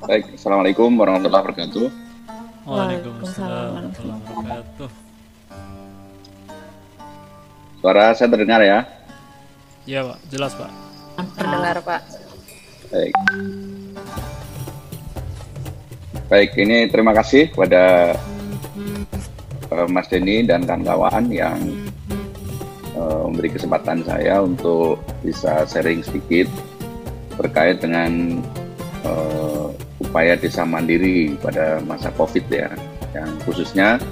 Baik, Assalamualaikum warahmatullahi wabarakatuh. Waalaikumsalam warahmatullahi wabarakatuh. Suara saya terdengar ya? Iya Pak, jelas Pak. Terdengar Pak. Baik. Baik, ini terima kasih kepada uh, Mas Denny dan kawan-kawan yang uh, memberi kesempatan saya untuk bisa sharing sedikit terkait dengan uh, upaya desa mandiri pada masa COVID ya, yang khususnya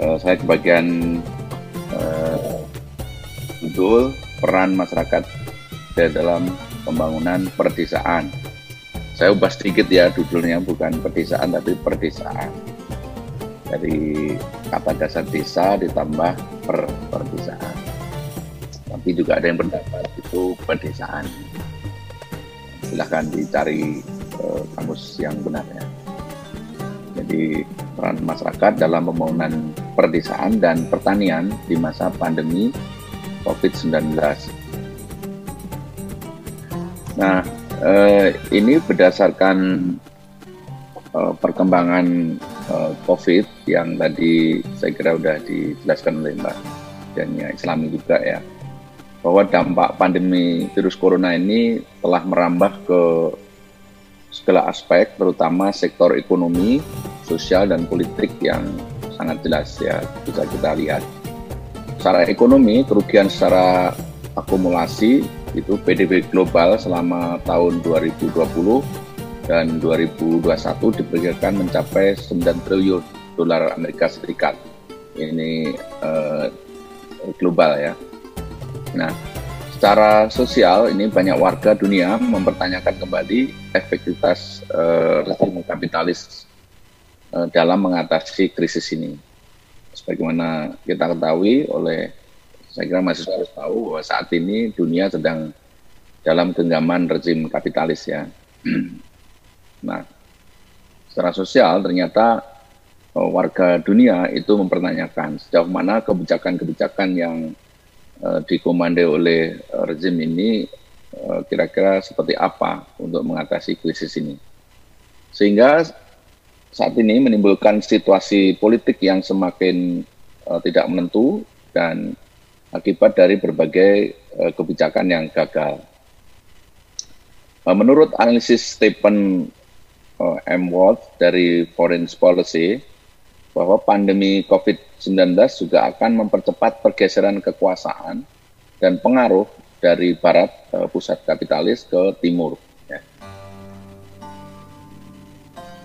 uh, saya kebagian uh, judul peran masyarakat dalam pembangunan perdesaan. Saya ubah sedikit ya judulnya bukan pedesaan tapi perdesaan. Dari kata dasar desa ditambah per perdesaan. Tapi juga ada yang pendapat itu pedesaan. Silahkan dicari eh, kamus yang benar ya. Jadi peran masyarakat dalam pembangunan perdesaan dan pertanian di masa pandemi COVID-19 nah uh, ini berdasarkan uh, perkembangan uh, COVID yang tadi saya kira sudah dijelaskan oleh Mbak Dania Islami juga ya, bahwa dampak pandemi virus corona ini telah merambah ke segala aspek, terutama sektor ekonomi, sosial, dan politik yang sangat jelas ya bisa kita lihat. Secara ekonomi, kerugian secara akumulasi itu PDB global selama tahun 2020 dan 2021 diperkirakan mencapai 9 triliun dolar Amerika Serikat. Ini uh, global ya. Nah, secara sosial ini banyak warga dunia mempertanyakan kembali efektivitas uh, rezim kapitalis uh, dalam mengatasi krisis ini. Sebagaimana kita ketahui oleh saya kira masih harus tahu bahwa saat ini dunia sedang dalam genggaman rezim kapitalis ya. nah, secara sosial ternyata uh, warga dunia itu mempertanyakan sejauh mana kebijakan-kebijakan yang uh, dikomandai oleh uh, rezim ini kira-kira seperti apa untuk mengatasi krisis ini. Sehingga saat ini menimbulkan situasi politik yang semakin tidak menentu dan akibat dari berbagai kebijakan yang gagal. Menurut analisis Stephen M. Wolf dari Foreign Policy, bahwa pandemi COVID-19 juga akan mempercepat pergeseran kekuasaan dan pengaruh dari barat uh, pusat kapitalis ke timur. Ya.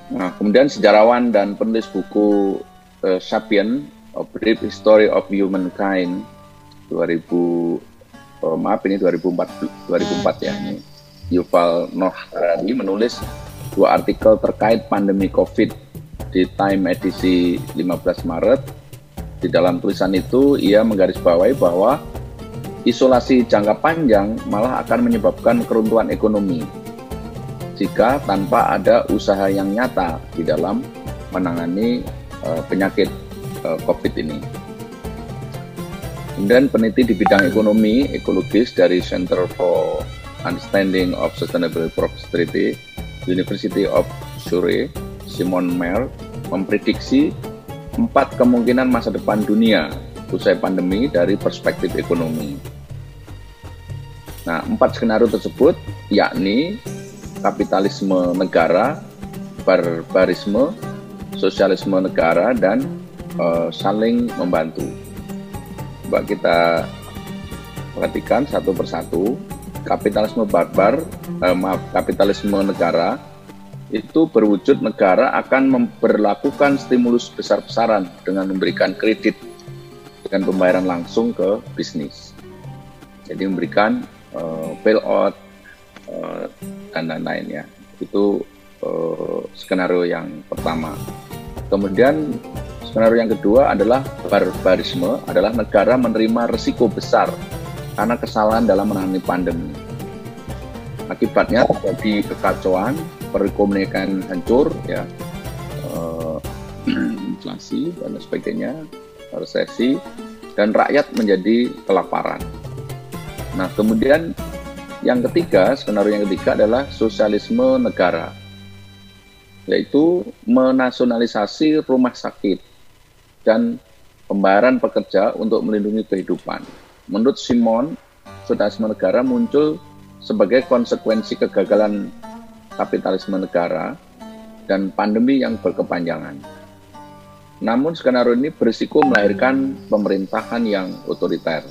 Nah, kemudian sejarawan dan penulis buku uh, Sapien, A Brief History of Humankind, 2000 oh, maaf ini 2004 2004 ya ini Yuval Noah Harari menulis dua artikel terkait pandemi COVID di Time edisi 15 Maret. Di dalam tulisan itu ia menggarisbawahi bahwa isolasi jangka panjang malah akan menyebabkan keruntuhan ekonomi jika tanpa ada usaha yang nyata di dalam menangani uh, penyakit uh, COVID ini. Kemudian peneliti di bidang ekonomi ekologis dari Center for Understanding of Sustainable Prosperity, University of Surrey, Simon Mer, memprediksi empat kemungkinan masa depan dunia usai pandemi dari perspektif ekonomi. Nah, empat skenario tersebut yakni kapitalisme negara, barbarisme, sosialisme negara, dan uh, saling membantu coba kita perhatikan satu persatu kapitalisme barbar eh, maaf kapitalisme negara itu berwujud negara akan memperlakukan stimulus besar-besaran dengan memberikan kredit dengan pembayaran langsung ke bisnis. Jadi memberikan uh, bailout uh, dan lain-lain ya. Itu uh, skenario yang pertama. Kemudian Skenario yang kedua adalah barbarisme, adalah negara menerima resiko besar karena kesalahan dalam menangani pandemi. Akibatnya terjadi kekacauan, perekonomian hancur, ya, uh, inflasi dan sebagainya, resesi, dan rakyat menjadi kelaparan. Nah, kemudian yang ketiga, skenario yang ketiga adalah sosialisme negara. yaitu menasionalisasi rumah sakit dan pembayaran pekerja untuk melindungi kehidupan. Menurut Simon, sosialisme negara muncul sebagai konsekuensi kegagalan kapitalisme negara dan pandemi yang berkepanjangan. Namun skenario ini berisiko melahirkan pemerintahan yang otoriter.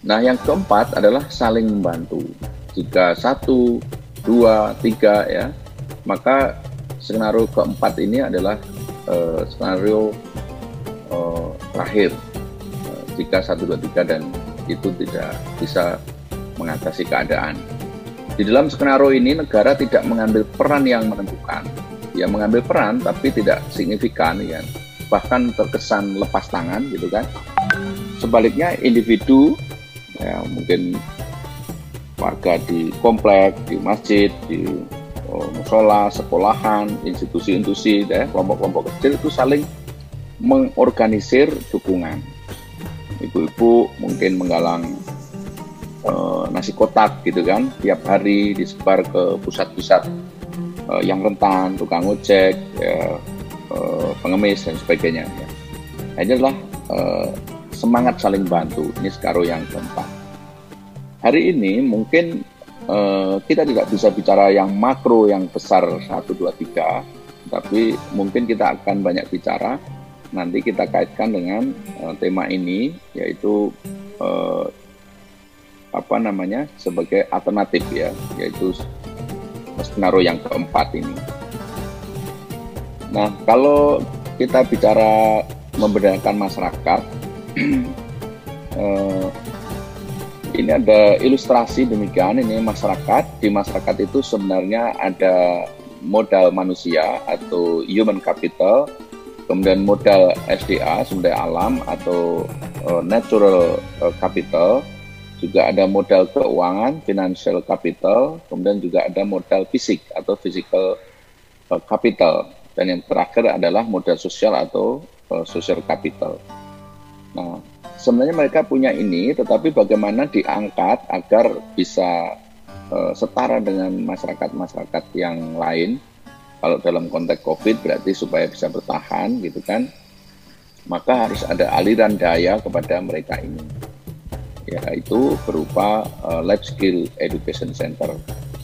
Nah, yang keempat adalah saling membantu. Jika satu, dua, tiga ya, maka skenario keempat ini adalah uh, skenario uh, terakhir. Uh, jika satu, dua, tiga dan itu tidak bisa mengatasi keadaan. Di dalam skenario ini negara tidak mengambil peran yang menentukan. Ya mengambil peran tapi tidak signifikan ya. Bahkan terkesan lepas tangan gitu kan. Sebaliknya individu ya mungkin warga di komplek, di masjid, di oh, musola, sekolahan, institusi-institusi, ya, kelompok-kelompok kecil itu saling mengorganisir dukungan. Ibu-ibu mungkin menggalang uh, nasi kotak gitu kan. Tiap hari disebar ke pusat-pusat uh, yang rentan tukang ojek uh, pengemis dan sebagainya ya. ini adalah uh, semangat saling bantu. Ini sekarang yang keempat. Hari ini mungkin uh, kita tidak bisa bicara yang makro yang besar satu dua tiga tapi mungkin kita akan banyak bicara. Nanti kita kaitkan dengan uh, tema ini yaitu uh, apa namanya sebagai alternatif ya yaitu skenario yang keempat ini. Nah kalau kita bicara membedakan masyarakat eh, ini ada ilustrasi demikian ini masyarakat di masyarakat itu sebenarnya ada modal manusia atau human capital kemudian modal SDA sumber alam atau uh, natural uh, capital juga ada modal keuangan, financial capital, kemudian juga ada modal fisik atau physical uh, capital, dan yang terakhir adalah modal sosial atau uh, social capital. Nah, sebenarnya mereka punya ini, tetapi bagaimana diangkat agar bisa uh, setara dengan masyarakat-masyarakat yang lain. Kalau dalam konteks COVID berarti supaya bisa bertahan, gitu kan? Maka harus ada aliran daya kepada mereka ini yaitu berupa uh, life skill education center.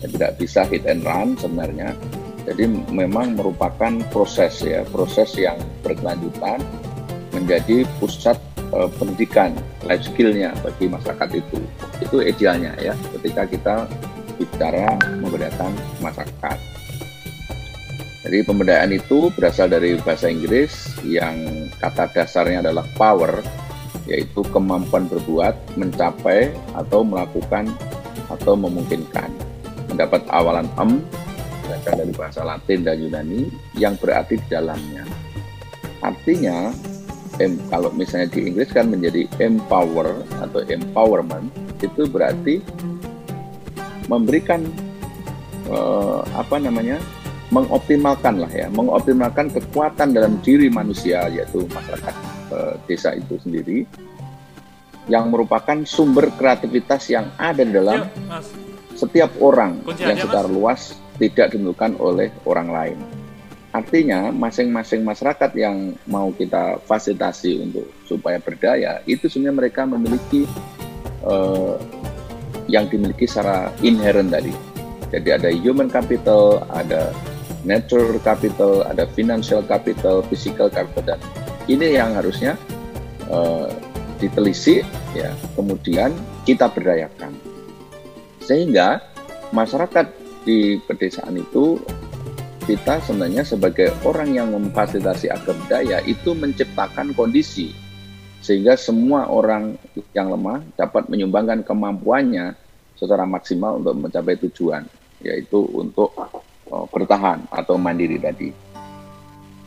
yang tidak bisa hit and run sebenarnya. Jadi memang merupakan proses ya, proses yang berkelanjutan menjadi pusat uh, pendidikan life skillnya bagi masyarakat itu. Itu idealnya ya, ketika kita bicara membedakan masyarakat. Jadi pemberdayaan itu berasal dari bahasa Inggris yang kata dasarnya adalah power yaitu kemampuan berbuat, mencapai, atau melakukan, atau memungkinkan. Mendapat awalan em, berasal dari bahasa Latin dan Yunani, yang berarti di dalamnya. Artinya, em, kalau misalnya di Inggris kan menjadi empower atau empowerment, itu berarti memberikan eh, apa namanya mengoptimalkan lah ya, mengoptimalkan kekuatan dalam diri manusia yaitu masyarakat eh, desa itu sendiri yang merupakan sumber kreativitas yang ada di dalam Yuk, setiap orang Kunci yang aja, secara mas. luas tidak ditentukan oleh orang lain. Artinya masing-masing masyarakat yang mau kita fasilitasi untuk supaya berdaya itu sebenarnya mereka memiliki uh, yang dimiliki secara inherent tadi. Jadi ada human capital, ada natural capital, ada financial capital, physical capital dan ini yang harusnya uh, ditelisik ya kemudian kita berdayakan. Sehingga masyarakat di pedesaan itu kita sebenarnya sebagai orang yang memfasilitasi agar berdaya itu menciptakan kondisi. Sehingga semua orang yang lemah dapat menyumbangkan kemampuannya secara maksimal untuk mencapai tujuan yaitu untuk uh, bertahan atau mandiri tadi.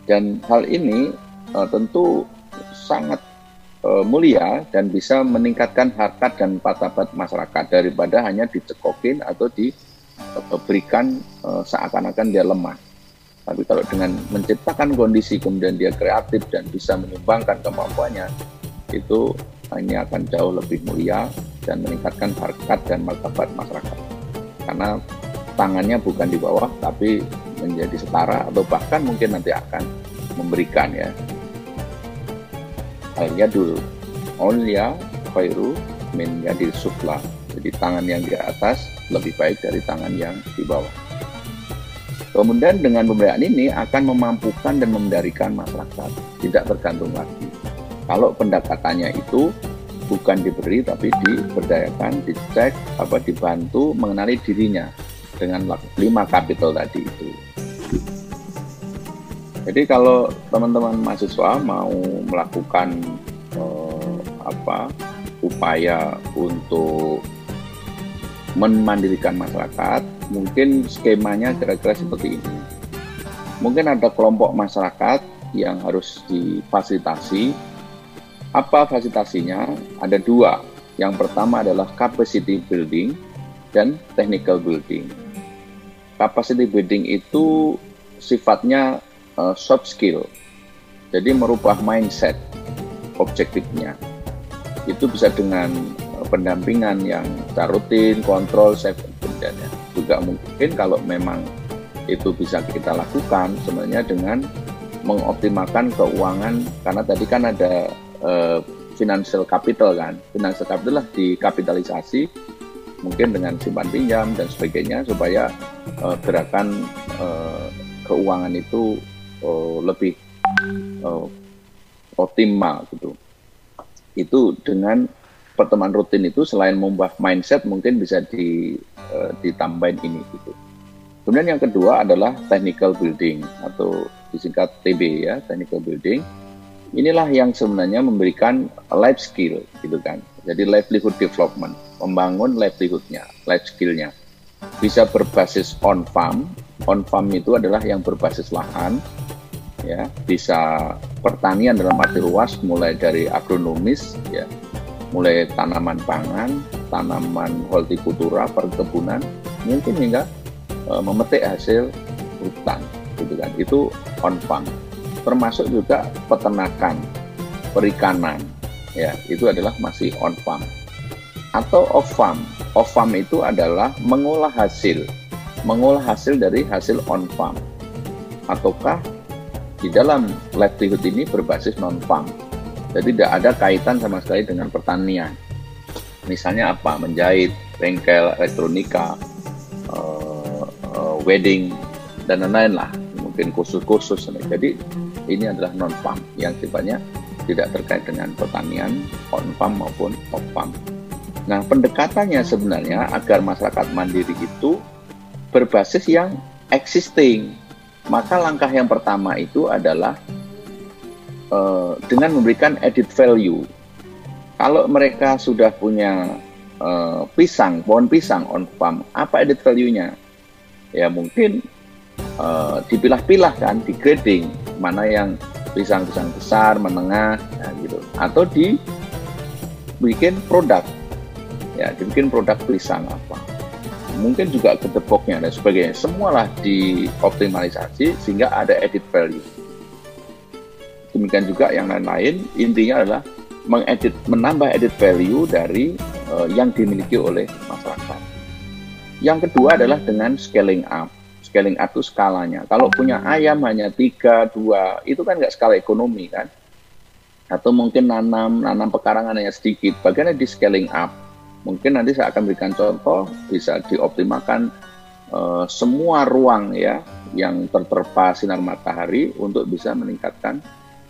Dan hal ini uh, tentu sangat uh, mulia dan bisa meningkatkan harkat dan martabat masyarakat daripada hanya dicekokin atau diberikan uh, seakan-akan dia lemah. Tapi kalau dengan menciptakan kondisi kemudian dia kreatif dan bisa menyumbangkan kemampuannya, itu hanya akan jauh lebih mulia dan meningkatkan harkat dan martabat masyarakat. Karena tangannya bukan di bawah, tapi menjadi setara atau bahkan mungkin nanti akan memberikan ya akhirnya dulu. Onlia khairu min yadil sufla. Jadi tangan yang di atas lebih baik dari tangan yang di bawah. Kemudian dengan pemberdayaan ini akan memampukan dan memendarikan masyarakat. Tidak tergantung lagi. Kalau pendekatannya itu bukan diberi tapi diberdayakan, dicek, apa dibantu mengenali dirinya dengan lima kapital tadi itu. Jadi kalau teman-teman mahasiswa mau melakukan eh, apa upaya untuk memandirikan masyarakat, mungkin skemanya kira-kira seperti ini. Mungkin ada kelompok masyarakat yang harus difasilitasi apa fasilitasinya? Ada dua. Yang pertama adalah capacity building dan technical building. Capacity building itu sifatnya uh, soft skill. Jadi merubah mindset objektifnya. Itu bisa dengan uh, pendampingan yang rutin, kontrol, dan ya. juga mungkin kalau memang itu bisa kita lakukan sebenarnya dengan mengoptimalkan keuangan karena tadi kan ada uh, financial capital kan. Financial capital lah dikapitalisasi mungkin dengan simpan pinjam dan sebagainya supaya uh, gerakan uh, keuangan itu uh, lebih uh, optimal gitu. Itu dengan pertemuan rutin itu selain mengubah mindset mungkin bisa di, uh, ditambahin ini gitu. Kemudian yang kedua adalah technical building atau disingkat TB ya, technical building inilah yang sebenarnya memberikan life skill gitu kan. Jadi livelihood development, membangun livelihoodnya, life skillnya. Bisa berbasis on farm, on farm itu adalah yang berbasis lahan, ya. Bisa pertanian dalam arti luas mulai dari agronomis, ya. Mulai tanaman pangan, tanaman hortikultura, perkebunan, mungkin hingga e, memetik hasil hutan, gitu kan. Itu on farm termasuk juga peternakan, perikanan, ya. Itu adalah masih on farm atau off farm. Off farm itu adalah mengolah hasil, mengolah hasil dari hasil on farm, ataukah di dalam livelihood ini berbasis non farm. Jadi tidak ada kaitan sama sekali dengan pertanian. Misalnya apa? Menjahit, bengkel, elektronika, uh, uh, wedding, dan lain-lain lah. Mungkin khusus-khusus. Jadi ini adalah non farm yang sifatnya tidak terkait dengan pertanian on farm maupun off farm. Nah, pendekatannya sebenarnya agar masyarakat mandiri itu berbasis yang existing. Maka langkah yang pertama itu adalah uh, dengan memberikan added value. Kalau mereka sudah punya uh, pisang, pohon pisang on farm, apa added value-nya? Ya mungkin uh, dipilah-pilah kan, di grading mana yang pisang-pisang besar, menengah, ya, gitu. Atau dibikin produk, ya, dibikin produk pisang apa. Mungkin juga kedepoknya dan sebagainya. Semualah dioptimalisasi sehingga ada edit value. Demikian juga yang lain-lain, intinya adalah mengedit, menambah edit value dari uh, yang dimiliki oleh masyarakat. Yang kedua adalah dengan scaling up scaling up itu skalanya. Kalau punya ayam hanya tiga, dua, itu kan nggak skala ekonomi kan. Atau mungkin nanam, nanam pekarangan hanya sedikit. Bagaimana di scaling up? Mungkin nanti saya akan berikan contoh, bisa dioptimalkan uh, semua ruang ya yang terterpa sinar matahari untuk bisa meningkatkan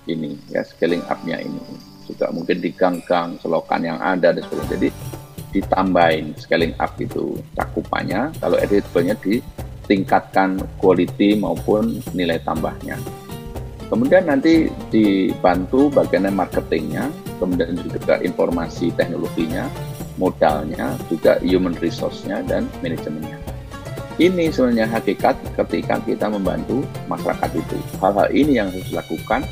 ini ya scaling up-nya ini. Juga mungkin di gang-gang, selokan yang ada dan sebagainya. Jadi ditambahin scaling up itu cakupannya, kalau editable-nya di tingkatkan quality maupun nilai tambahnya. Kemudian nanti dibantu bagian marketingnya, kemudian juga informasi teknologinya, modalnya, juga human resource-nya dan manajemennya. Ini sebenarnya hakikat ketika kita membantu masyarakat itu. Hal-hal ini yang harus dilakukan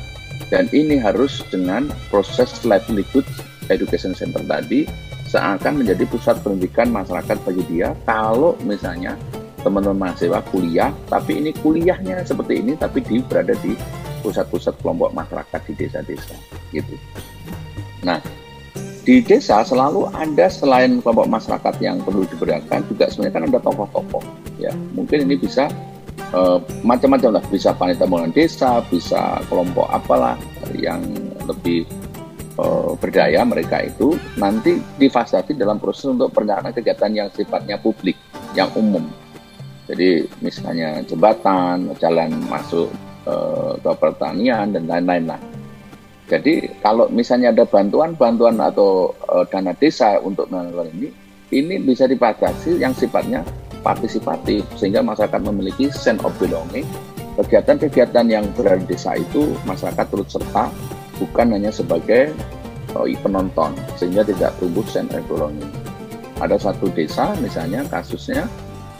dan ini harus dengan proses livelihood education center tadi seakan menjadi pusat pendidikan masyarakat bagi dia kalau misalnya teman-teman mahasiswa kuliah, tapi ini kuliahnya seperti ini, tapi di berada di pusat-pusat kelompok masyarakat di desa-desa, gitu. Nah, di desa selalu ada selain kelompok masyarakat yang perlu diberdayakan, juga sebenarnya kan ada tokoh-tokoh, ya. Mungkin ini bisa uh, macam-macam lah. Bisa panitia pembangunan desa bisa kelompok apalah yang lebih uh, berdaya mereka itu nanti difasilitasi dalam proses untuk perencanaan kegiatan yang sifatnya publik yang umum. Jadi misalnya jembatan jalan masuk uh, ke pertanian dan lain-lain lah jadi kalau misalnya ada bantuan-bantuan atau uh, dana desa untuk melakukan ini, ini bisa dibatasi yang sifatnya partisipatif sehingga masyarakat memiliki sense of belonging. Kegiatan-kegiatan yang berada di desa itu masyarakat turut serta bukan hanya sebagai uh, penonton sehingga tidak tumbuh sense of belonging. Ada satu desa misalnya kasusnya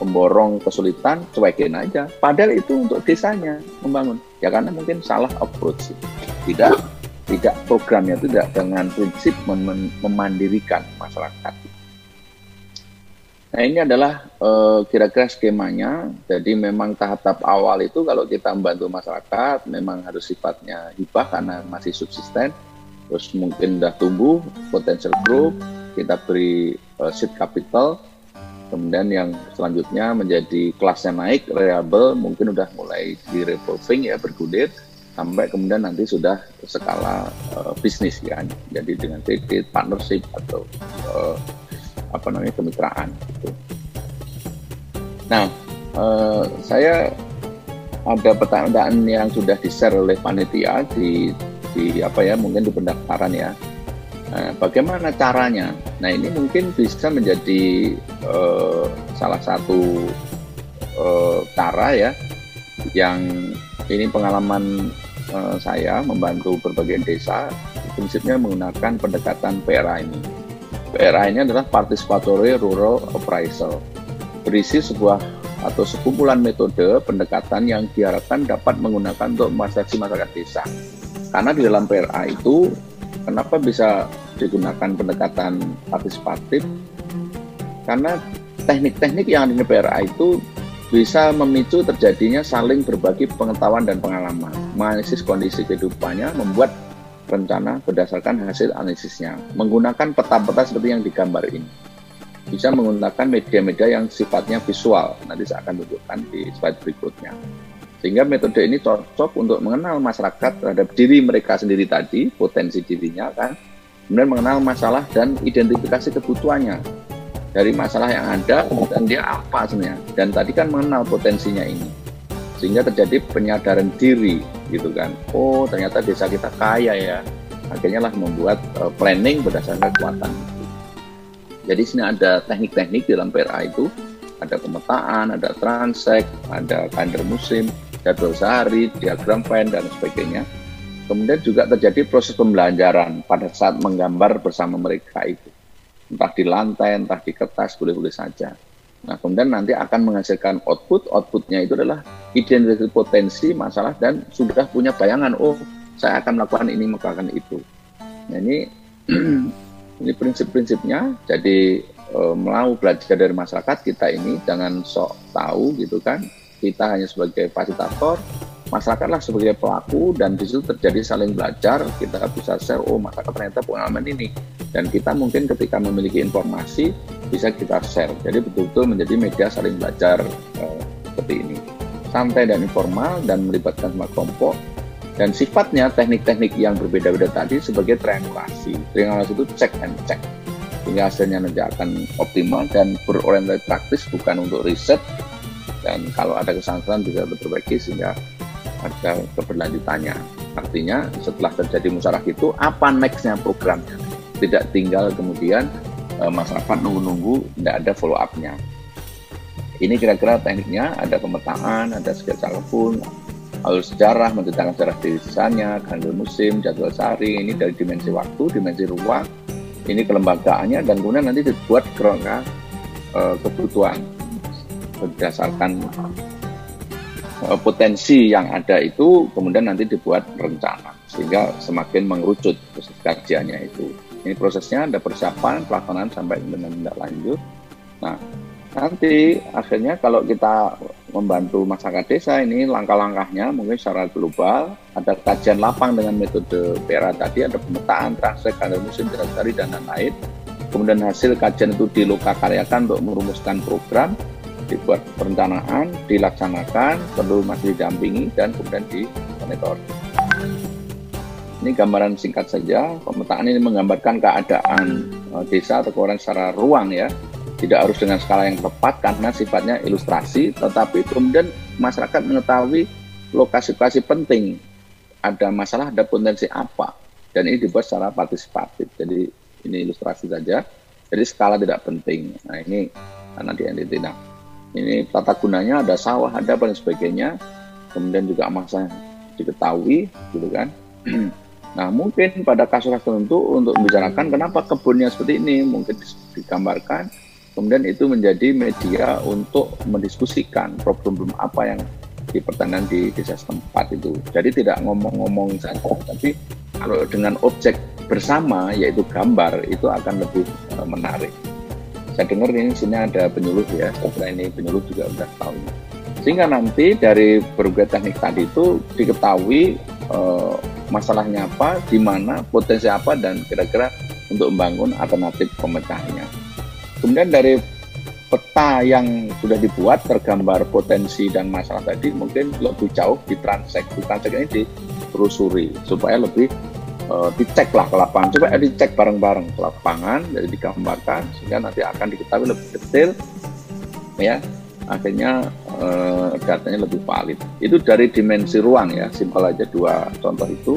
pemborong kesulitan cuekin aja. Padahal itu untuk desanya membangun. Ya karena mungkin salah approach. Tidak tidak programnya itu tidak dengan prinsip mem memandirikan masyarakat. Nah ini adalah eh, kira-kira uh, skemanya. Jadi memang tahap-tahap awal itu kalau kita membantu masyarakat memang harus sifatnya hibah karena masih subsisten. Terus mungkin sudah tumbuh, potential growth, kita beri uh, seed capital. Kemudian yang selanjutnya menjadi kelasnya naik, reliable, mungkin sudah mulai di revolving ya bergulir sampai kemudian nanti sudah skala uh, bisnis ya jadi dengan kredit partnership atau uh, apa namanya kemitraan gitu. Nah uh, saya ada pertanyaan yang sudah di share oleh panitia di di apa ya mungkin di pendaftaran ya Nah, bagaimana caranya? Nah, ini mungkin bisa menjadi uh, salah satu uh, cara ya yang ini pengalaman uh, saya membantu berbagai desa prinsipnya menggunakan pendekatan PRA ini. PRA ini adalah Participatory Rural Appraisal. Berisi sebuah atau sekumpulan metode pendekatan yang diharapkan dapat menggunakan untuk masyarakat masyarakat desa. Karena di dalam PRA itu, kenapa bisa digunakan pendekatan partisipatif? Karena teknik-teknik yang ada di PRA itu bisa memicu terjadinya saling berbagi pengetahuan dan pengalaman, menganalisis kondisi kehidupannya, membuat rencana berdasarkan hasil analisisnya, menggunakan peta-peta seperti yang digambar ini. Bisa menggunakan media-media yang sifatnya visual, nanti saya akan tunjukkan di slide berikutnya. Sehingga metode ini cocok untuk mengenal masyarakat terhadap diri mereka sendiri tadi, potensi dirinya kan, kemudian mengenal masalah dan identifikasi kebutuhannya, dari masalah yang ada dan dia apa sebenarnya. Dan tadi kan mengenal potensinya ini. Sehingga terjadi penyadaran diri gitu kan. Oh ternyata desa kita kaya ya. Akhirnya lah membuat uh, planning berdasarkan kekuatan. Jadi sini ada teknik-teknik dalam PRA itu. Ada pemetaan, ada transek, ada kalender musim, jadwal sehari, diagram pen dan sebagainya. Kemudian juga terjadi proses pembelajaran pada saat menggambar bersama mereka itu. Entah di lantai, entah di kertas, boleh-boleh saja. Nah, kemudian nanti akan menghasilkan output, outputnya itu adalah identifikasi potensi, masalah, dan sudah punya bayangan, oh, saya akan melakukan ini, melakukan itu. Nah, ini ini prinsip-prinsipnya, jadi e, belajar dari masyarakat kita ini, jangan sok tahu gitu kan, kita hanya sebagai fasilitator, masyarakatlah sebagai pelaku dan di situ terjadi saling belajar. Kita bisa share oh masyarakat ternyata pengalaman ini. Dan kita mungkin ketika memiliki informasi bisa kita share. Jadi betul-betul menjadi media saling belajar eh, seperti ini. Santai dan informal dan melibatkan semua kelompok. Dan sifatnya teknik-teknik yang berbeda-beda tadi sebagai triangulasi. Triangulasi itu check and check. Sehingga hasilnya nanti akan optimal dan berorientasi praktis bukan untuk riset. Dan kalau ada kesalahan bisa diperbaiki sehingga ada keberlanjutannya. Artinya setelah terjadi musyawarah itu apa nextnya programnya? Tidak tinggal kemudian e, masyarakat nunggu-nunggu, tidak ada follow up-nya. Ini kira-kira tekniknya, ada pemetaan, ada sketsa pun, alur sejarah, menceritakan sejarah desanya, kalender musim, jadwal sehari, ini dari dimensi waktu, dimensi ruang, ini kelembagaannya, dan kemudian nanti dibuat kerangka e, kebutuhan berdasarkan Eh, potensi yang ada itu kemudian nanti dibuat rencana sehingga semakin mengerucut kajiannya itu. Ini prosesnya ada persiapan, pelaksanaan sampai dengan tindak lanjut. Nah, nanti akhirnya kalau kita membantu masyarakat desa ini langkah-langkahnya mungkin secara global ada kajian lapang dengan metode PERA tadi ada pemetaan, translate, kalender musim, dari dan lain-lain. Kemudian hasil kajian itu dilokakaryakan untuk merumuskan program dibuat perencanaan, dilaksanakan, perlu masih didampingi dan kemudian dimonitor. Ini gambaran singkat saja. Pemetaan ini menggambarkan keadaan uh, desa atau keluaran secara ruang ya. Tidak harus dengan skala yang tepat karena sifatnya ilustrasi, tetapi kemudian masyarakat mengetahui lokasi-lokasi penting. Ada masalah, ada potensi apa. Dan ini dibuat secara partisipatif. Jadi ini ilustrasi saja. Jadi skala tidak penting. Nah ini nanti yang ditindak. Ini tata gunanya ada sawah, ada dan sebagainya. Kemudian juga masa diketahui, gitu kan. Nah, mungkin pada kasus-kasus tertentu untuk membicarakan kenapa kebunnya seperti ini, mungkin digambarkan, kemudian itu menjadi media untuk mendiskusikan problem-problem apa yang dipertanyakan di desa setempat itu. Jadi tidak ngomong-ngomong saja, tapi kalau dengan objek bersama yaitu gambar itu akan lebih uh, menarik. Saya dengar ini sini ada penyuluh ya, setelah ini penyuluh juga sudah tahu. Sehingga nanti dari berbagai teknik tadi itu diketahui uh, masalahnya apa, di mana, potensi apa, dan kira-kira untuk membangun alternatif pemecahannya. Kemudian dari peta yang sudah dibuat tergambar potensi dan masalah tadi mungkin lebih jauh di transek. Di transek ini ditelusuri supaya lebih uh, dicek lah ke lapangan. Coba dicek bareng-bareng ke lapangan jadi digambarkan sehingga nanti akan diketahui lebih detail ya akhirnya uh, datanya lebih valid. Itu dari dimensi ruang ya, simpel aja dua contoh itu.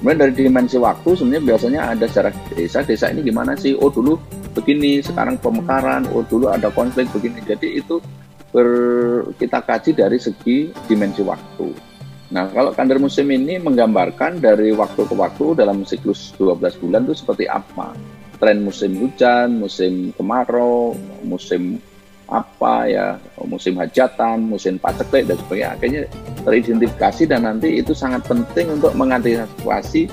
Kemudian dari dimensi waktu sebenarnya biasanya ada sejarah desa, desa ini gimana sih? Oh dulu begini, sekarang pemekaran, oh dulu ada konflik begini. Jadi itu ber, kita kaji dari segi dimensi waktu. Nah, kalau kalender musim ini menggambarkan dari waktu ke waktu dalam siklus 12 bulan itu seperti apa. Tren musim hujan, musim kemarau, musim apa ya musim hajatan, musim paceklik dan sebagainya akhirnya teridentifikasi dan nanti itu sangat penting untuk mengantisipasi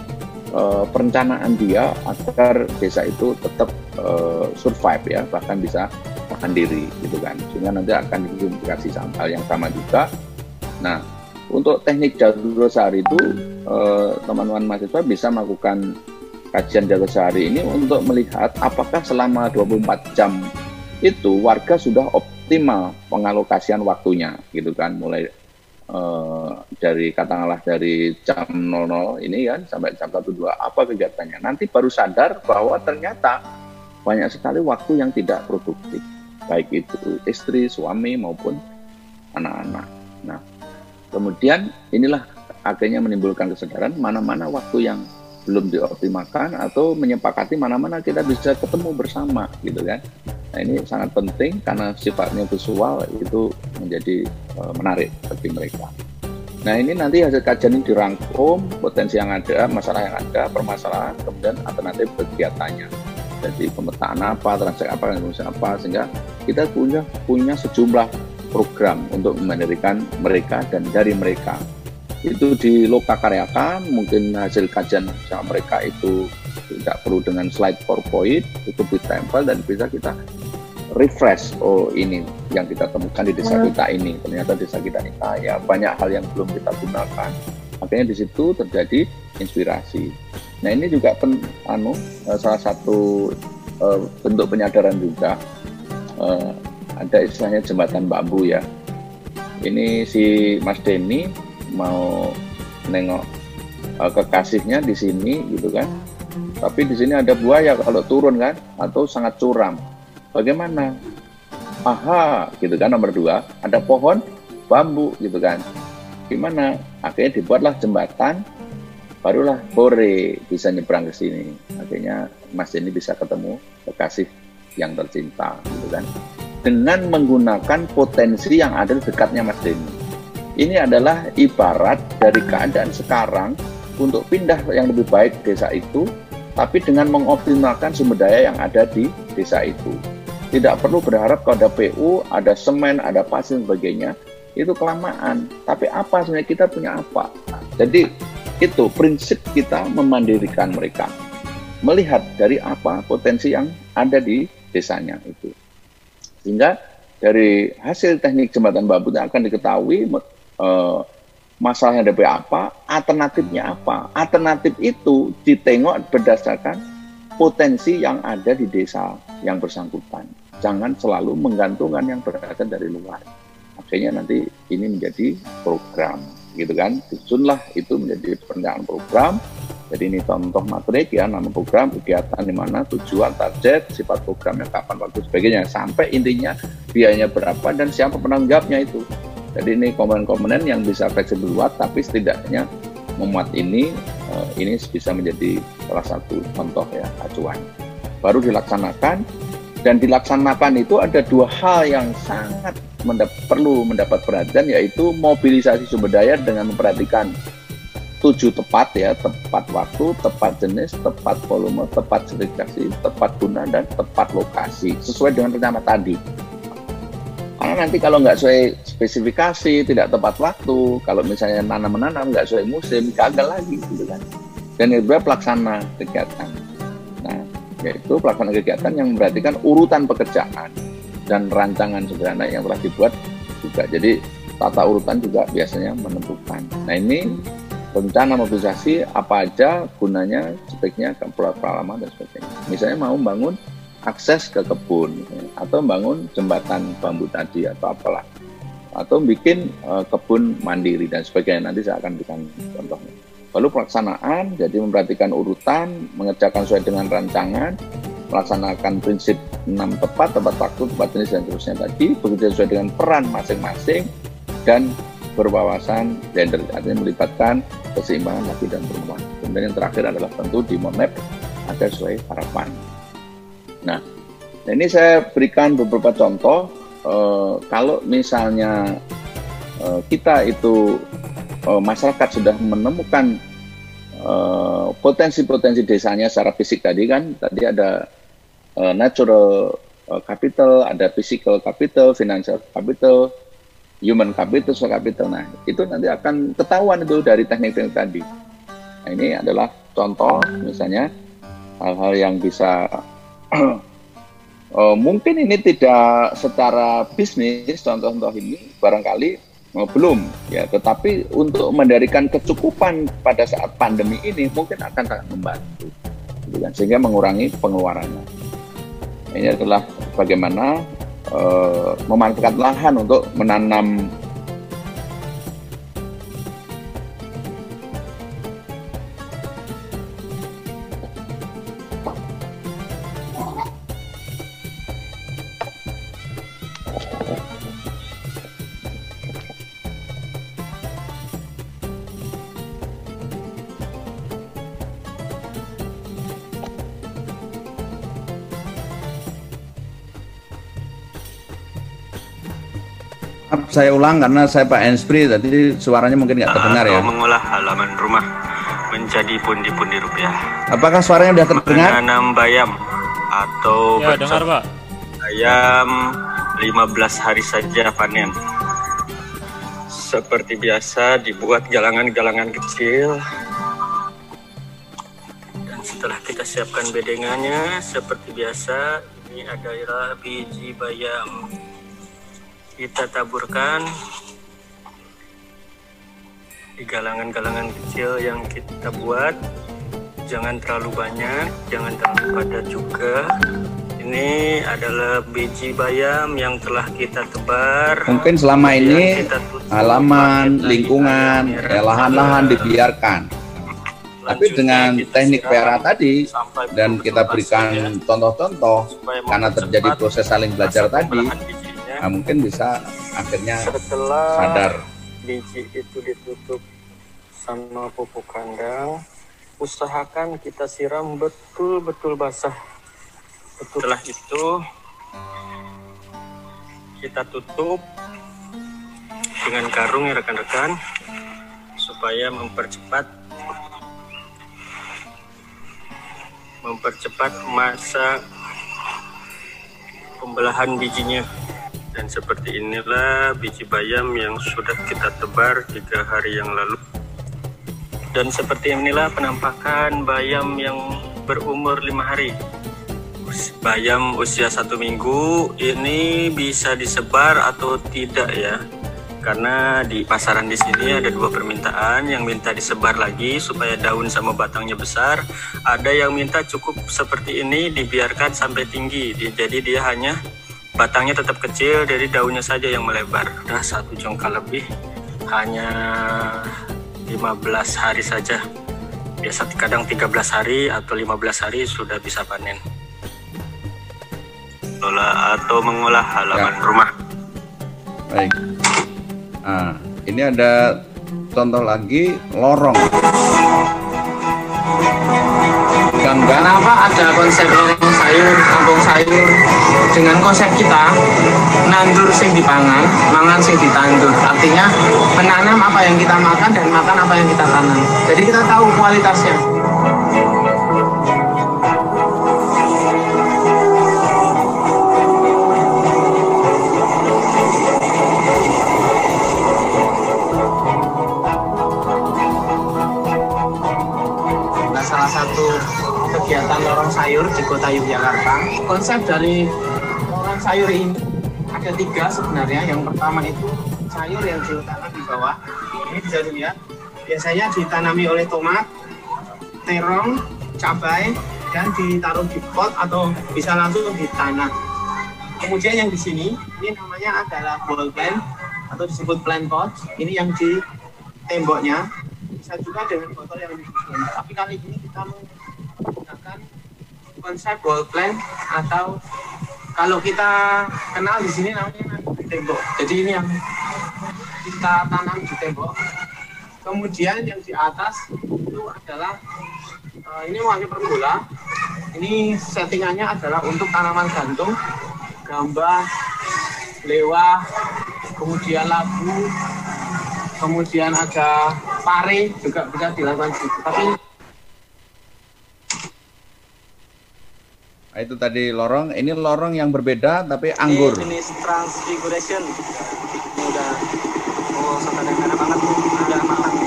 uh, perencanaan dia agar desa itu tetap uh, survive ya bahkan bisa tahan diri gitu kan sehingga nanti akan diidentifikasi hal yang sama juga. Nah untuk teknik jalur sehari itu eh, teman-teman mahasiswa bisa melakukan kajian jalur sehari ini untuk melihat apakah selama 24 jam itu warga sudah optimal pengalokasian waktunya gitu kan. Mulai uh, dari katakanlah dari jam 00 ini kan sampai jam 12 apa kegiatannya. Nanti baru sadar bahwa ternyata banyak sekali waktu yang tidak produktif. Baik itu istri suami maupun anak-anak. Nah kemudian inilah akhirnya menimbulkan kesadaran mana-mana waktu yang belum dioptimalkan atau menyepakati mana-mana kita bisa ketemu bersama gitu kan. Nah ini sangat penting karena sifatnya visual itu menjadi uh, menarik bagi mereka. Nah ini nanti hasil kajian ini dirangkum potensi yang ada, masalah yang ada, permasalahan, kemudian alternatif kegiatannya. Jadi pemetaan apa, transaksi apa, dan apa, sehingga kita punya punya sejumlah program untuk mendirikan mereka dan dari mereka itu di lokakaryakan mungkin hasil kajian sama mereka itu tidak perlu dengan slide PowerPoint itu ditempel dan bisa kita refresh. Oh ini yang kita temukan di desa hmm. kita ini. Ternyata desa kita ini kaya. Banyak hal yang belum kita gunakan. Makanya di situ terjadi inspirasi. Nah ini juga pen, anu eh, salah satu uh, bentuk penyadaran juga. Uh, ada istilahnya jembatan bambu ya. Ini si Mas Denny mau nengok uh, kekasihnya di sini gitu kan. Tapi di sini ada buaya kalau turun kan atau sangat curam bagaimana? Aha gitu kan nomor dua. Ada pohon bambu gitu kan. Gimana? Akhirnya dibuatlah jembatan barulah sore bisa nyebrang ke sini. Akhirnya mas ini bisa ketemu kekasih yang tercinta gitu kan. Dengan menggunakan potensi yang ada di dekatnya mas Denny. Ini adalah ibarat dari keadaan sekarang untuk pindah yang lebih baik desa itu, tapi dengan mengoptimalkan sumber daya yang ada di desa itu. Tidak perlu berharap kalau ada PU, ada semen, ada pasir, sebagainya. Itu kelamaan. Tapi apa sebenarnya kita punya apa? jadi itu prinsip kita memandirikan mereka. Melihat dari apa potensi yang ada di desanya itu. Sehingga dari hasil teknik jembatan bambu akan diketahui uh, masalahnya ada apa, alternatifnya apa. Alternatif itu ditengok berdasarkan potensi yang ada di desa yang bersangkutan. jangan selalu menggantungkan yang berasal dari luar. Akhirnya nanti ini menjadi program, gitu kan? Susunlah itu menjadi perencanaan program. Jadi ini contoh materi ya, nama program, kegiatan di mana, tujuan, target, sifat programnya, kapan, waktu, sebagainya. Sampai intinya biayanya berapa dan siapa penanggung jawabnya itu. Jadi ini komponen-komponen yang bisa fleksibel buat, tapi setidaknya memuat ini, eh, ini bisa menjadi salah satu contoh ya acuan. Baru dilaksanakan, dan dilaksanakan itu ada dua hal yang sangat mendap perlu mendapat perhatian yaitu mobilisasi sumber daya dengan memperhatikan tujuh tepat ya, tepat waktu, tepat jenis, tepat volume, tepat spesifikasi, tepat guna, dan tepat lokasi sesuai dengan rencana tadi. Karena nanti kalau nggak sesuai spesifikasi, tidak tepat waktu, kalau misalnya nanam-menanam nggak sesuai musim, gagal lagi gitu kan. Dan itu pelaksana kegiatan. Yaitu pelaksana kegiatan yang memperhatikan urutan pekerjaan dan rancangan sederhana yang telah dibuat juga. Jadi tata urutan juga biasanya menentukan. Nah ini rencana mobilisasi apa aja gunanya, speknya, pengalaman dan sebagainya. Misalnya mau membangun akses ke kebun atau membangun jembatan bambu tadi atau apalah atau bikin uh, kebun mandiri dan sebagainya nanti saya akan berikan contohnya. Lalu pelaksanaan jadi memperhatikan urutan, mengerjakan sesuai dengan rancangan, melaksanakan prinsip 6 tepat, tepat waktu, tepat jenis dan seterusnya tadi, bekerja sesuai dengan peran masing-masing dan berwawasan gender artinya melibatkan keseimbangan laki dan perempuan. Kemudian yang terakhir adalah tentu di map agar sesuai harapan. Nah, ini saya berikan beberapa contoh. Eh, kalau misalnya eh, kita itu eh, masyarakat sudah menemukan eh, potensi-potensi desanya secara fisik tadi kan, tadi ada eh, natural capital, ada physical capital, financial capital, human capital, social capital. Nah, itu nanti akan ketahuan itu dari teknik-teknik tadi. Nah, ini adalah contoh misalnya hal-hal yang bisa uh, mungkin ini tidak secara bisnis contoh-contoh ini barangkali uh, belum ya, tetapi untuk mendarikan kecukupan pada saat pandemi ini mungkin akan sangat membantu, gitu kan? sehingga mengurangi pengeluarannya. Ini adalah bagaimana uh, memanfaatkan lahan untuk menanam saya ulang karena saya Pak Enspri tadi suaranya mungkin nggak terdengar ya. mengolah halaman rumah menjadi pundi-pundi rupiah. Apakah suaranya sudah terdengar? Menanam bayam atau Ya, dengar, Pak. Bayam 15 hari saja panen. Seperti biasa dibuat galangan-galangan kecil. Dan setelah kita siapkan bedengannya seperti biasa, ini adalah biji bayam. Kita taburkan di galangan-galangan kecil yang kita buat. Jangan terlalu banyak, jangan terlalu padat juga. Ini adalah biji bayam yang telah kita tebar. Mungkin selama ini halaman, lingkungan, ya, lahan-lahan dibiarkan. Tapi dengan teknik PRA tadi dan kita berikan ya, contoh-contoh karena terjadi proses saling belajar tadi. Nah, mungkin bisa akhirnya Setelah sadar. biji itu ditutup sama pupuk kandang, usahakan kita siram betul-betul basah. Betul. Setelah itu kita tutup dengan karung ya rekan-rekan supaya mempercepat mempercepat masa pembelahan bijinya dan seperti inilah biji bayam yang sudah kita tebar tiga hari yang lalu. Dan seperti inilah penampakan bayam yang berumur lima hari. Bayam usia satu minggu ini bisa disebar atau tidak ya? Karena di pasaran di sini ada dua permintaan. Yang minta disebar lagi supaya daun sama batangnya besar. Ada yang minta cukup seperti ini dibiarkan sampai tinggi. Di- jadi dia hanya batangnya tetap kecil, jadi daunnya saja yang melebar. Udah satu jengkal lebih, hanya 15 hari saja. Biasa kadang 13 hari atau 15 hari sudah bisa panen. Lola atau mengolah halaman Ya. rumah. Baik. Nah, ini ada contoh lagi lorong. Gangga. Kenapa ada konsep lorong sayur, kampung sayur dengan konsep kita nandur sing dipangan, mangan sing ditandur. Artinya menanam apa yang kita makan dan makan apa yang kita tanam. Jadi kita tahu kualitasnya. Sayur di kota Yogyakarta. Konsep dari lorong sayur ini ada tiga sebenarnya. Yang pertama itu sayur yang diletakkan di bawah. Ini bisa dilihat. Biasanya ditanami oleh tomat, terong, cabai, dan ditaruh di pot atau bisa langsung di tanah. Kemudian yang di sini, ini namanya adalah ball plant atau disebut plant pot. Ini yang di temboknya bisa juga dengan botol yang disusun. Tapi kali ini kita menggunakan konsep wall plant atau kalau kita kenal di sini namanya nanti tembok. Jadi ini yang kita tanam di tembok. Kemudian yang di atas itu adalah eh, ini wangi pergola. Ini settingannya adalah untuk tanaman gantung, gamba, lewah, kemudian labu, kemudian ada pare juga bisa dilakukan di. Tapi itu tadi lorong. Ini lorong yang berbeda tapi anggur. Ini jenis transfiguration. Ini udah oh sampai merah banget udah matang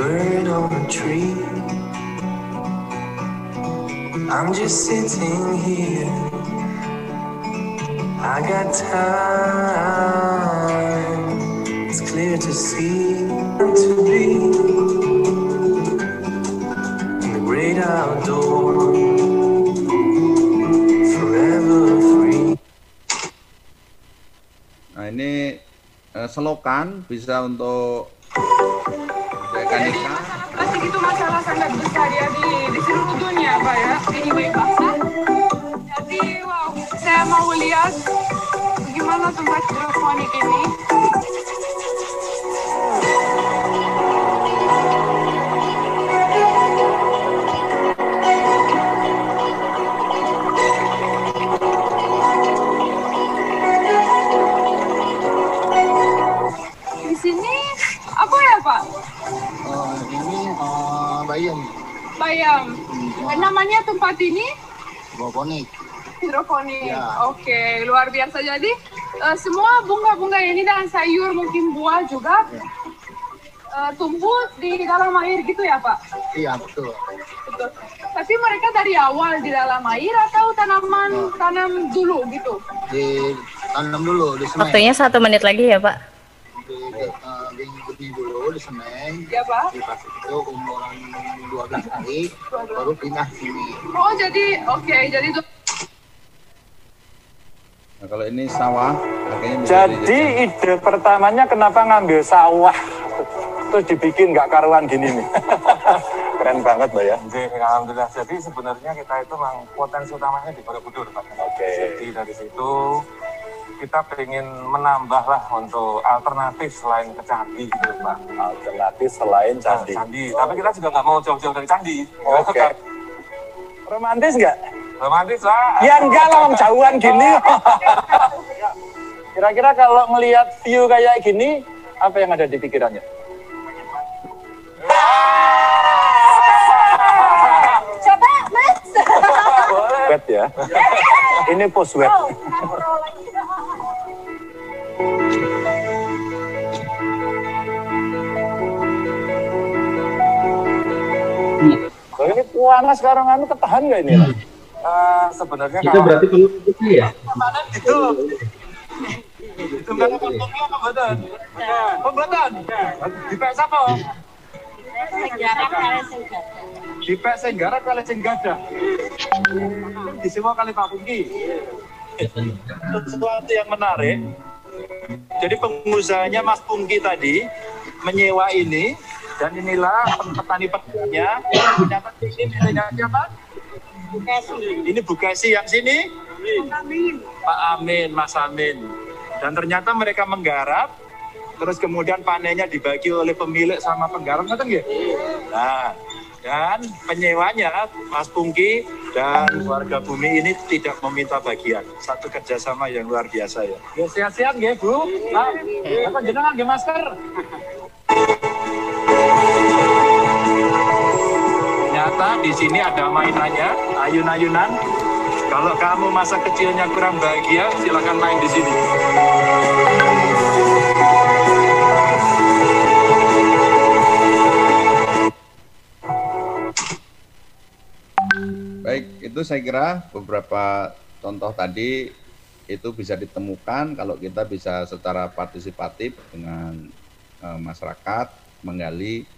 bird on a tree. I'm just sitting here. I got time. To see to be in the great outdoors. Forever free. Nah, ini eh, selokan bisa untuk menjaga ikan. Plastik itu masalah sangat besar ya di, di seluruh dunia Pak ya, IWI Pasar. Jadi wow, saya mau lihat gimana tempat hidroponik ini. Bayam. Namanya tempat ini bokonik. hidroponik. Ya. Oke, luar biasa. Jadi eh, semua bunga-bunga ini dan sayur mungkin buah juga eh, tumbuh di dalam air gitu ya Pak? Iya betul. Betul. Tapi mereka dari awal di dalam air atau tanaman tanam dulu gitu? Di tanam dulu di semen. Waktunya satu menit lagi ya Pak. Semen. Ya Pak. Di pas itu umuran 12 hari baru pindah sini. Oh jadi oke jadi itu Nah, kalau ini sawah, harganya Jadi ide pertamanya kenapa ngambil sawah terus dibikin nggak karuan gini nih. Keren banget Mbak ya. Alhamdulillah. Jadi sebenarnya kita itu memang potensi utamanya di Borobudur, Pak. Oke. Jadi dari situ kita ingin menambah lah untuk alternatif selain ke candi gitu, Pak. Alternatif selain Nah, candi. candi. Tapi kita juga nggak mau jauh-jauh dari candi. Oke. Romantis nggak? Romantis lah. Ya enggak lah, Om, jauhan gini. Kira-kira kalau ngelihat view kayak gini, apa yang ada di pikirannya? coba Mas. Wet ya. Ini post wet. Loh, panas sekarang anu ketahan nggak ini? Lah? Eh, sebenarnya Itu kalau berarti perlu itu ya? itu itu mana potongnya pembuatan pembuatan di PS apa Dipek sing garap kali sing gadah. Disewa kali Pak Pungki. Sesuatu yang menarik. Jadi pengusahanya Mas Pungki tadi menyewa ini dan inilah petani-petaninya. Ternyata ini miliknya siapa? Ini Bugasi yang sini? Pak Amin, Mas Amin. Dan ternyata mereka menggarap, terus kemudian panennya dibagi oleh pemilik sama penggarap, ngerti nggih? Nah, dan penyewanya Mas Pungki dan warga bumi ini tidak meminta bagian. Satu kerjasama yang luar biasa ya. Ya sehat-sehat nggih Bu. Nah, apa jenengan nggih masker? Ternyata di sini ada mainannya, ayun-ayunan. Kalau kamu masa kecilnya kurang bahagia, silakan main di sini. Baik, itu saya kira beberapa contoh tadi itu bisa ditemukan kalau kita bisa secara partisipatif dengan eh, masyarakat menggali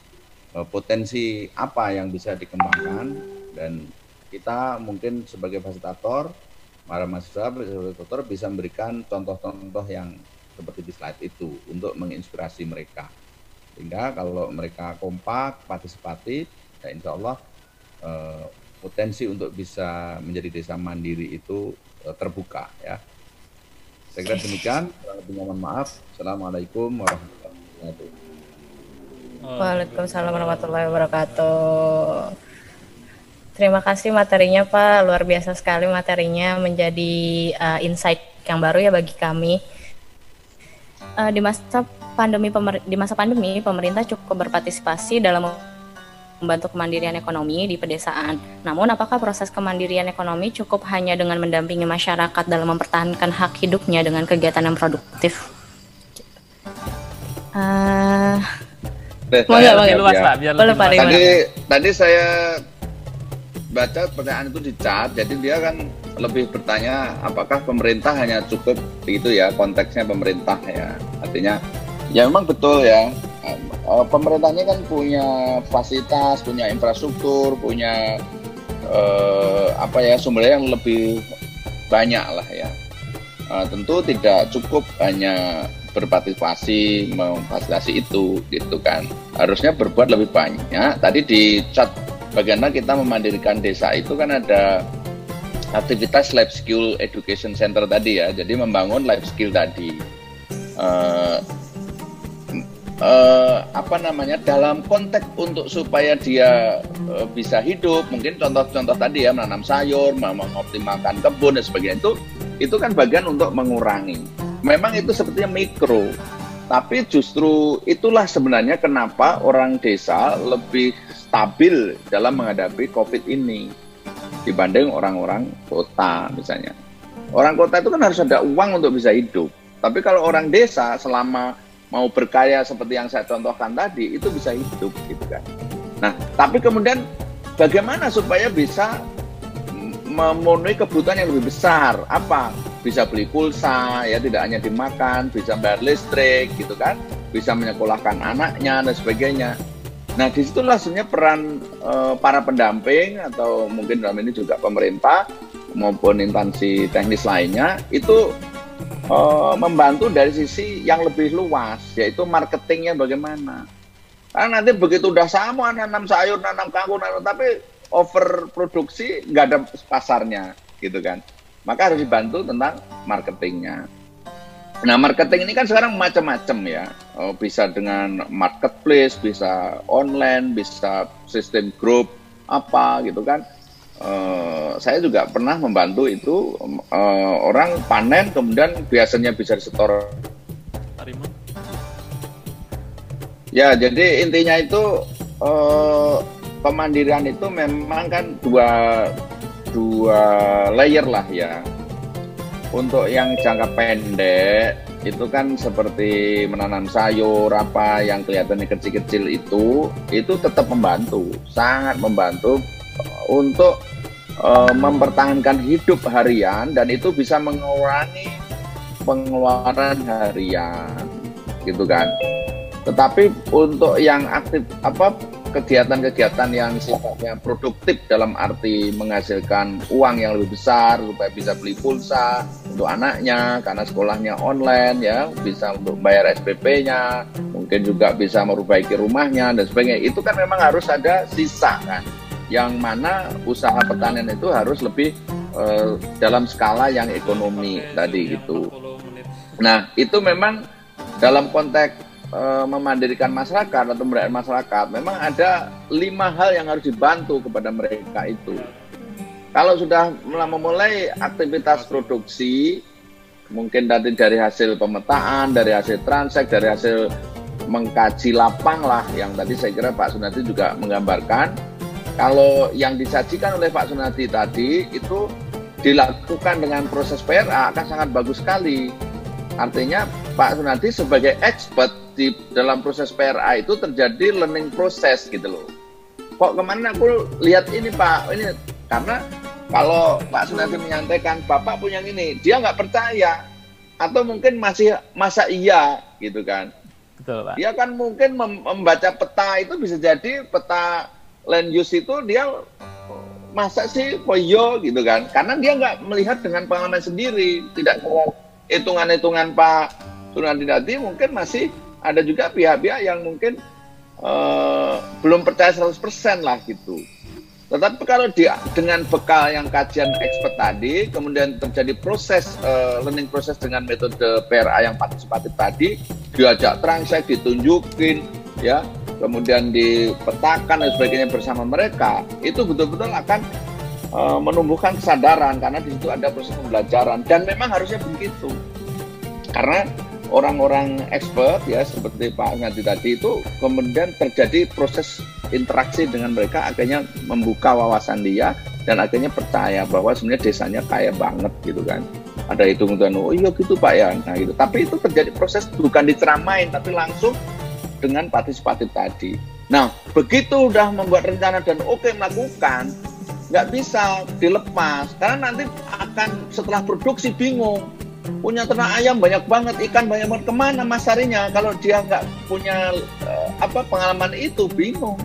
potensi apa yang bisa dikembangkan dan kita mungkin sebagai fasilitator, para mahasiswa fasilitator bisa memberikan contoh-contoh yang seperti di slide itu untuk menginspirasi mereka. Sehingga kalau mereka kompak, partisipatif, ya insya Allah eh, potensi untuk bisa menjadi desa mandiri itu eh, terbuka ya. Saya kira demikian. Kurang lebihnya mohon maaf. Assalamualaikum warahmatullahi wabarakatuh. Waalaikumsalam warahmatullahi wabarakatuh. Terima kasih materinya Pak, luar biasa sekali materinya menjadi uh, insight yang baru ya bagi kami. Uh, di masa pandemi pemer- di masa pandemi pemerintah cukup berpartisipasi dalam membantu kemandirian ekonomi di pedesaan. Namun apakah proses kemandirian ekonomi cukup hanya dengan mendampingi masyarakat dalam mempertahankan hak hidupnya dengan kegiatan yang produktif? Uh, Deh, Mau nggak, mau jawab nggak? ya. Pak, biar Boleh, luas. Tadi, tadi saya baca pertanyaan itu di chat, jadi dia kan lebih bertanya apakah pemerintah hanya cukup itu ya konteksnya pemerintah ya. Artinya ya memang betul ya. Eh, Pemerintahnya kan punya fasilitas, punya infrastruktur, punya eh, apa ya sumbernya yang lebih banyak lah ya. Eh, tentu tidak cukup hanya berpartisipasi memfasilitasi itu gitu kan. Harusnya berbuat lebih banyak. Tadi di chat bagaimana kita memandirikan desa itu kan ada aktivitas life skill education center tadi ya. Jadi membangun life skill tadi. Eh, eh, apa namanya dalam konteks untuk supaya dia eh, bisa hidup mungkin contoh-contoh tadi ya menanam sayur mengoptimalkan kebun dan sebagainya itu itu kan bagian untuk mengurangi. Memang itu sepertinya mikro tapi justru itulah sebenarnya kenapa orang desa lebih stabil dalam menghadapi covid ini dibanding orang-orang kota misalnya. Orang kota itu kan harus ada uang untuk bisa hidup. Tapi kalau orang desa selama mau berkaya seperti yang saya contohkan tadi itu bisa hidup gitu kan. Nah, tapi kemudian bagaimana supaya bisa memenuhi kebutuhan yang lebih besar? Apa? Bisa beli pulsa, ya tidak hanya dimakan, bisa bayar listrik gitu kan, bisa menyekolahkan anaknya dan sebagainya. Nah, di situlah sebenarnya peran eh, para pendamping atau mungkin dalam ini juga pemerintah maupun instansi teknis lainnya itu eh, membantu dari sisi yang lebih luas, yaitu marketingnya bagaimana. Karena nanti begitu udah sama nanam sayur, nanam kangkung, nanam, tapi overproduksi nggak ada pasarnya, gitu kan. Maka harus dibantu tentang marketingnya. Nah, marketing ini kan sekarang macam-macam ya. Oh, bisa dengan marketplace, bisa online, bisa sistem grup, apa gitu kan. Eh, saya juga pernah membantu itu eh, orang panen kemudian biasanya bisa disetor Ya, jadi intinya itu eh, pemandirian itu memang kan dua dua layer lah ya. Untuk yang jangka pendek itu kan seperti menanam sayur apa yang kelihatannya kecil-kecil itu itu tetap membantu, sangat membantu untuk eh, mempertahankan hidup harian dan itu bisa mengurangi pengeluaran harian gitu kan. Tetapi untuk yang aktif apa kegiatan-kegiatan yang sifatnya produktif dalam arti menghasilkan uang yang lebih besar supaya bisa beli pulsa untuk anaknya karena sekolahnya online ya bisa untuk bayar SPP-nya mungkin juga bisa memperbaiki rumahnya dan sebagainya itu kan memang harus ada sisa kan yang mana usaha pertanian itu harus lebih uh, dalam skala yang ekonomi tadi gitu nah itu memang dalam konteks uh, memandirikan masyarakat atau merakyat masyarakat, memang ada lima hal yang harus dibantu kepada mereka itu. Kalau sudah memulai aktivitas produksi, mungkin nanti dari hasil pemetaan, dari hasil transek, dari hasil mengkaji lapang lah, yang tadi saya kira Pak Sunati juga menggambarkan. Kalau yang disajikan oleh Pak Sunati tadi itu dilakukan dengan proses PRA akan sangat bagus sekali. Artinya Pak Sunati sebagai expert di dalam proses PRA itu terjadi learning proses gitu loh. Kok ke mana aku lihat ini Pak, ini karena kalau Pak Sunardi menyampaikan Bapak punya ini, dia nggak percaya atau mungkin masih masa iya gitu kan. Betul Pak. Dia kan mungkin membaca peta itu bisa jadi peta land use itu dia masa sih koyo gitu kan. Karena dia nggak melihat dengan pengalaman sendiri. Tidak hitungan-hitungan Pak Sunardi tadi mungkin masih ada juga pihak-pihak yang mungkin uh, belum percaya 100% lah gitu. Tetapi kalau dia dengan bekal yang kajian expert tadi, kemudian terjadi proses uh, learning proses dengan metode PRA yang partisipatif tadi, diajak transaksi, ditunjukin, ya, kemudian dipetakan dan sebagainya bersama mereka, itu betul-betul akan uh, menumbuhkan kesadaran karena di situ ada proses pembelajaran. Dan memang harusnya begitu. Karena orang-orang expert ya seperti Pak Ngadi tadi itu kemudian terjadi proses interaksi dengan mereka akhirnya membuka wawasan dia dan akhirnya percaya bahwa sebenarnya desanya kaya banget gitu kan. Ada hitung-hitungan oh iya gitu Pak ya. Nah gitu. Tapi itu terjadi proses bukan diceramain tapi langsung dengan partisipatif tadi. Nah begitu udah membuat rencana dan oke okay, melakukan nggak bisa dilepas. Karena nanti akan setelah produksi bingung punya ternak ayam banyak banget ikan banyak banget ke mana masarinya kalau dia nggak punya uh, apa pengalaman itu bingung.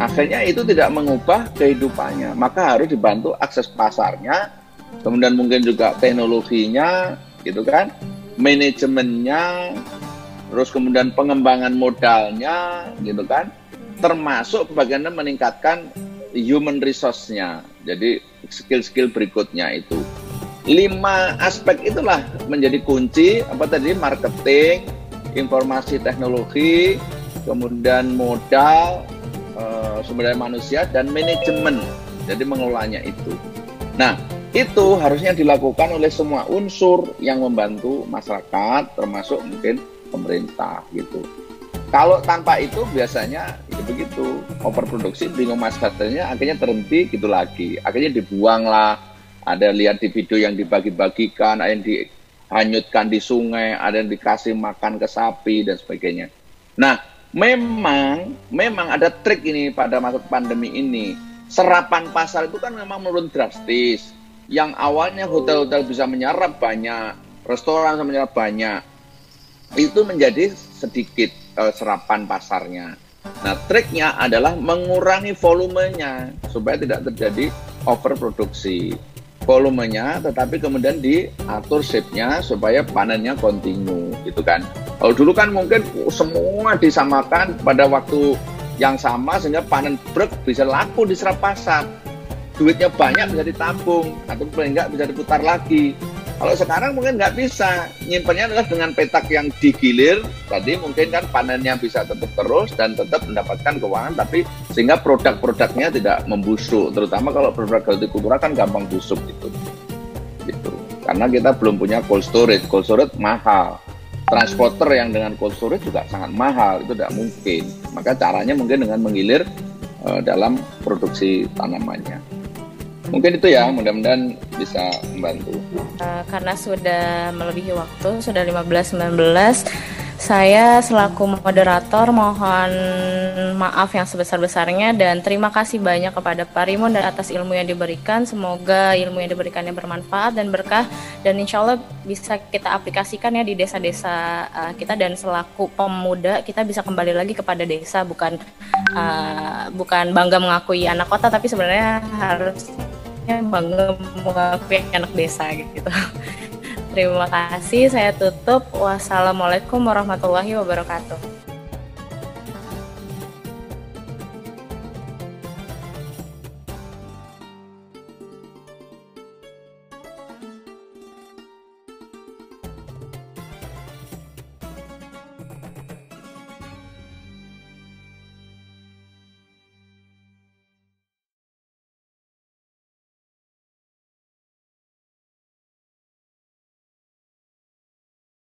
Akhirnya itu tidak mengubah kehidupannya. Maka harus dibantu akses pasarnya kemudian mungkin juga teknologinya gitu kan manajemennya terus kemudian pengembangan modalnya gitu kan termasuk bagaimana meningkatkan human resource-nya jadi skill-skill berikutnya itu lima aspek itulah menjadi kunci apa tadi marketing, informasi teknologi, kemudian modal, e, sumber daya manusia dan manajemen. Jadi mengelolanya itu. Nah, itu harusnya dilakukan oleh semua unsur yang membantu masyarakat termasuk mungkin pemerintah gitu. Kalau tanpa itu biasanya itu begitu overproduksi bingung masyarakatnya akhirnya terhenti gitu lagi akhirnya dibuang lah ada lihat di video yang dibagi-bagikan, ada yang dihanyutkan di sungai, ada yang dikasih makan ke sapi dan sebagainya. Nah, memang memang ada trik ini pada masa pandemi ini. Serapan pasar itu kan memang menurun drastis. Yang awalnya hotel-hotel bisa menyerap banyak, restoran bisa menyerap banyak, itu menjadi sedikit uh, serapan pasarnya. Nah, triknya adalah mengurangi volumenya supaya tidak terjadi overproduksi volumenya tetapi kemudian diatur shape-nya supaya panennya kontinu gitu kan. Kalau dulu kan mungkin semua disamakan pada waktu yang sama sehingga panen brek bisa laku di serap pasar. Duitnya banyak bisa ditabung atau paling enggak bisa diputar lagi. Kalau sekarang mungkin nggak bisa, nyimpannya adalah dengan petak yang digilir. Tadi mungkin kan panennya bisa tetap terus dan tetap mendapatkan keuangan, tapi sehingga produk-produknya tidak membusuk. Terutama kalau produk hortikultura kan gampang busuk gitu. gitu. Karena kita belum punya cold storage. Cold storage mahal. Transporter yang dengan cold storage juga sangat mahal, itu tidak mungkin. Maka caranya mungkin dengan menggilir uh, dalam produksi tanamannya. Mungkin itu ya, mudah-mudahan bisa membantu. Uh, karena sudah melebihi waktu, sudah 15-19, Saya selaku moderator mohon maaf yang sebesar-besarnya dan terima kasih banyak kepada Pak Rimun dan atas ilmu yang diberikan. Semoga ilmu yang diberikannya bermanfaat dan berkah dan insya Allah bisa kita aplikasikan ya di desa-desa uh, kita dan selaku pemuda kita bisa kembali lagi kepada desa bukan uh, bukan bangga mengakui anak kota tapi sebenarnya harusnya bangga mengakui anak desa gitu. Terima kasih, saya tutup. Wassalamualaikum warahmatullahi wabarakatuh.